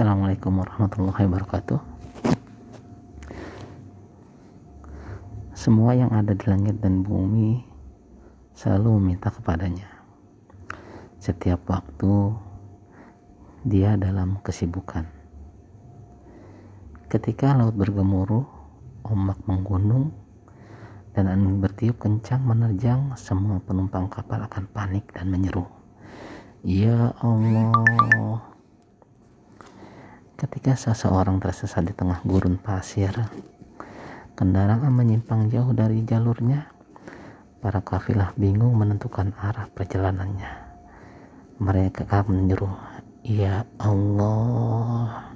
Assalamualaikum warahmatullahi wabarakatuh. Semua yang ada di langit dan bumi selalu meminta kepadanya. Setiap waktu dia dalam kesibukan. Ketika laut bergemuruh, ombak menggunung, dan angin bertiup kencang menerjang, semua penumpang kapal akan panik dan menyeru. Ya Allah. Ketika seseorang tersesat di tengah gurun pasir, kendaraan menyimpang jauh dari jalurnya, para kafilah bingung menentukan arah perjalanannya. Mereka akan menyeru, Ya Allah.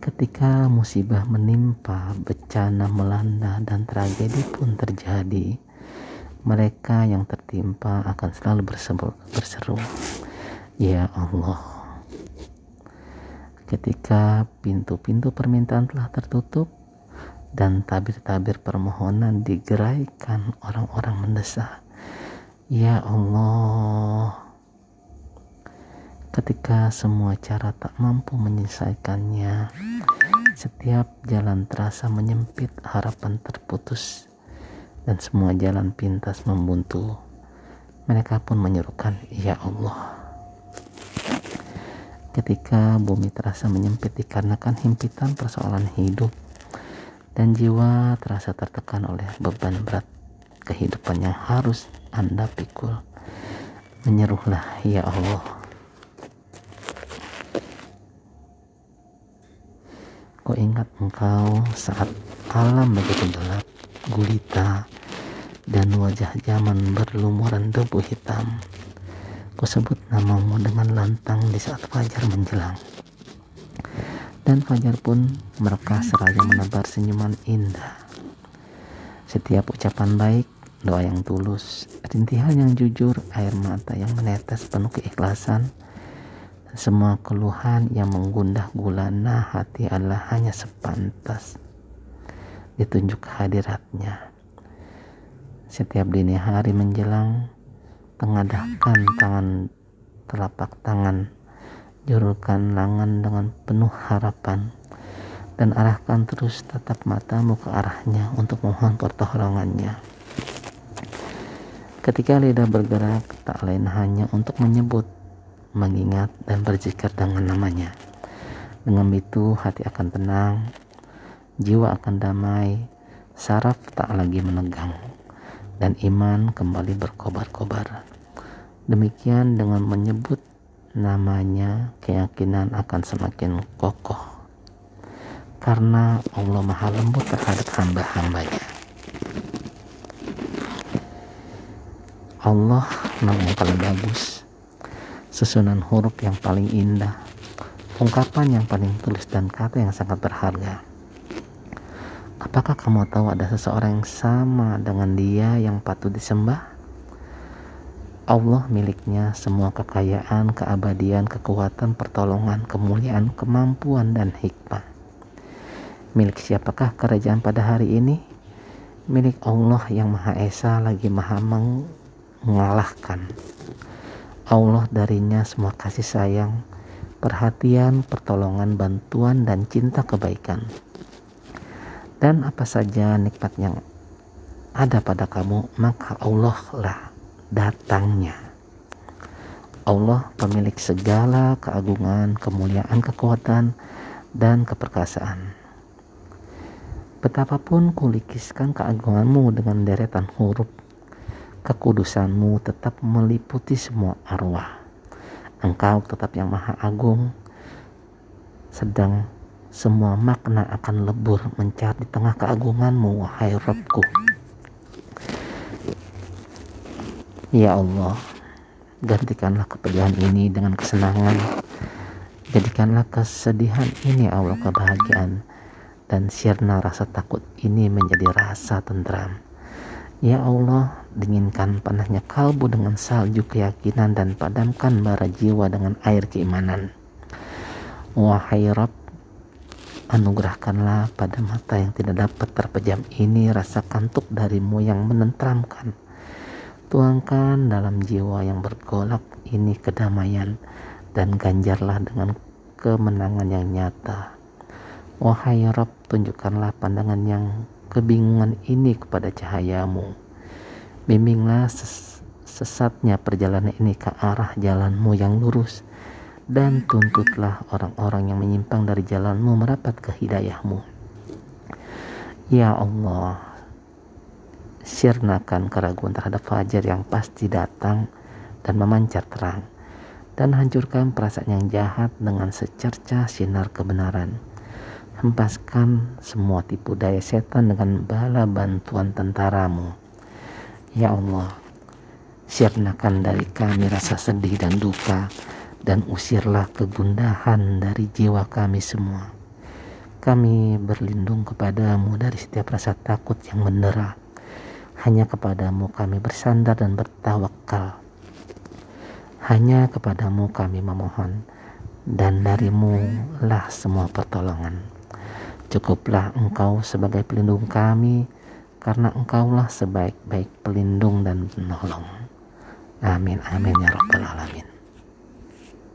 Ketika musibah menimpa, bencana melanda, dan tragedi pun terjadi, mereka yang tertimpa akan selalu berseru, Ya Allah. Ketika pintu-pintu permintaan telah tertutup dan tabir-tabir permohonan digeraikan orang-orang mendesak, Ya Allah. Ketika semua cara tak mampu menyelesaikannya, setiap jalan terasa menyempit, harapan terputus, dan semua jalan pintas membuntu. Mereka pun menyerukan, "Ya Allah." Ketika bumi terasa menyempit dikarenakan himpitan persoalan hidup, dan jiwa terasa tertekan oleh beban berat kehidupan yang harus Anda pikul, menyeruhlah, "Ya Allah." Kau ingat engkau saat alam begitu gelap, gulita, dan wajah zaman berlumuran debu hitam. Kau sebut namamu dengan lantang di saat fajar menjelang. Dan fajar pun mereka seraya menebar senyuman indah. Setiap ucapan baik, doa yang tulus, rintihan yang jujur, air mata yang menetes penuh keikhlasan, semua keluhan yang menggundah gulana hati adalah hanya sepantas ditunjuk hadiratnya. Setiap dini hari menjelang, tengadahkan tangan telapak tangan, jurulkan langan dengan penuh harapan, dan arahkan terus tatap matamu ke arahnya untuk mohon pertolongannya. Ketika lidah bergerak, tak lain hanya untuk menyebut mengingat dan berzikir dengan namanya. Dengan itu hati akan tenang, jiwa akan damai, saraf tak lagi menegang, dan iman kembali berkobar-kobar. Demikian dengan menyebut namanya, keyakinan akan semakin kokoh. Karena Allah maha lembut terhadap hamba-hambanya. Allah nama yang paling bagus susunan huruf yang paling indah, ungkapan yang paling tulis dan kata yang sangat berharga. Apakah kamu tahu ada seseorang yang sama dengan dia yang patut disembah? Allah miliknya semua kekayaan, keabadian, kekuatan, pertolongan, kemuliaan, kemampuan, dan hikmah. Milik siapakah kerajaan pada hari ini? Milik Allah yang Maha Esa lagi Maha mengalahkan. Allah darinya semua kasih sayang, perhatian, pertolongan, bantuan, dan cinta kebaikan. Dan apa saja nikmat yang ada pada kamu, maka Allah lah datangnya. Allah pemilik segala keagungan, kemuliaan, kekuatan, dan keperkasaan. Betapapun kulikiskan keagunganmu dengan deretan huruf kekudusanmu tetap meliputi semua arwah. Engkau tetap yang maha agung, sedang semua makna akan lebur mencari di tengah keagunganmu, wahai Rabbku. Ya Allah, gantikanlah kepedihan ini dengan kesenangan. Jadikanlah kesedihan ini Allah kebahagiaan dan sirna rasa takut ini menjadi rasa tentram. Ya Allah, dinginkan panahnya kalbu dengan salju keyakinan dan padamkan bara jiwa dengan air keimanan. Wahai Rabb, anugerahkanlah pada mata yang tidak dapat terpejam ini rasa kantuk darimu yang menentramkan. Tuangkan dalam jiwa yang bergolak ini kedamaian dan ganjarlah dengan kemenangan yang nyata. Wahai Rob, tunjukkanlah pandangan yang kebingungan ini kepada cahayamu. Bimbinglah ses sesatnya perjalanan ini ke arah jalanmu yang lurus dan tuntutlah orang-orang yang menyimpang dari jalanmu merapat ke hidayahmu. Ya Allah, sirnakan keraguan terhadap fajar yang pasti datang dan memancar terang dan hancurkan perasaan yang jahat dengan secerca sinar kebenaran. Hempaskan semua tipu daya setan dengan bala bantuan tentaramu. Ya Allah, sirnakan dari kami rasa sedih dan duka dan usirlah kegundahan dari jiwa kami semua. Kami berlindung kepadamu dari setiap rasa takut yang mendera. Hanya kepadamu kami bersandar dan bertawakal. Hanya kepadamu kami memohon dan darimu lah semua pertolongan. Cukuplah engkau sebagai pelindung kami karena engkaulah sebaik-baik pelindung dan penolong. Amin amin ya rabbal alamin.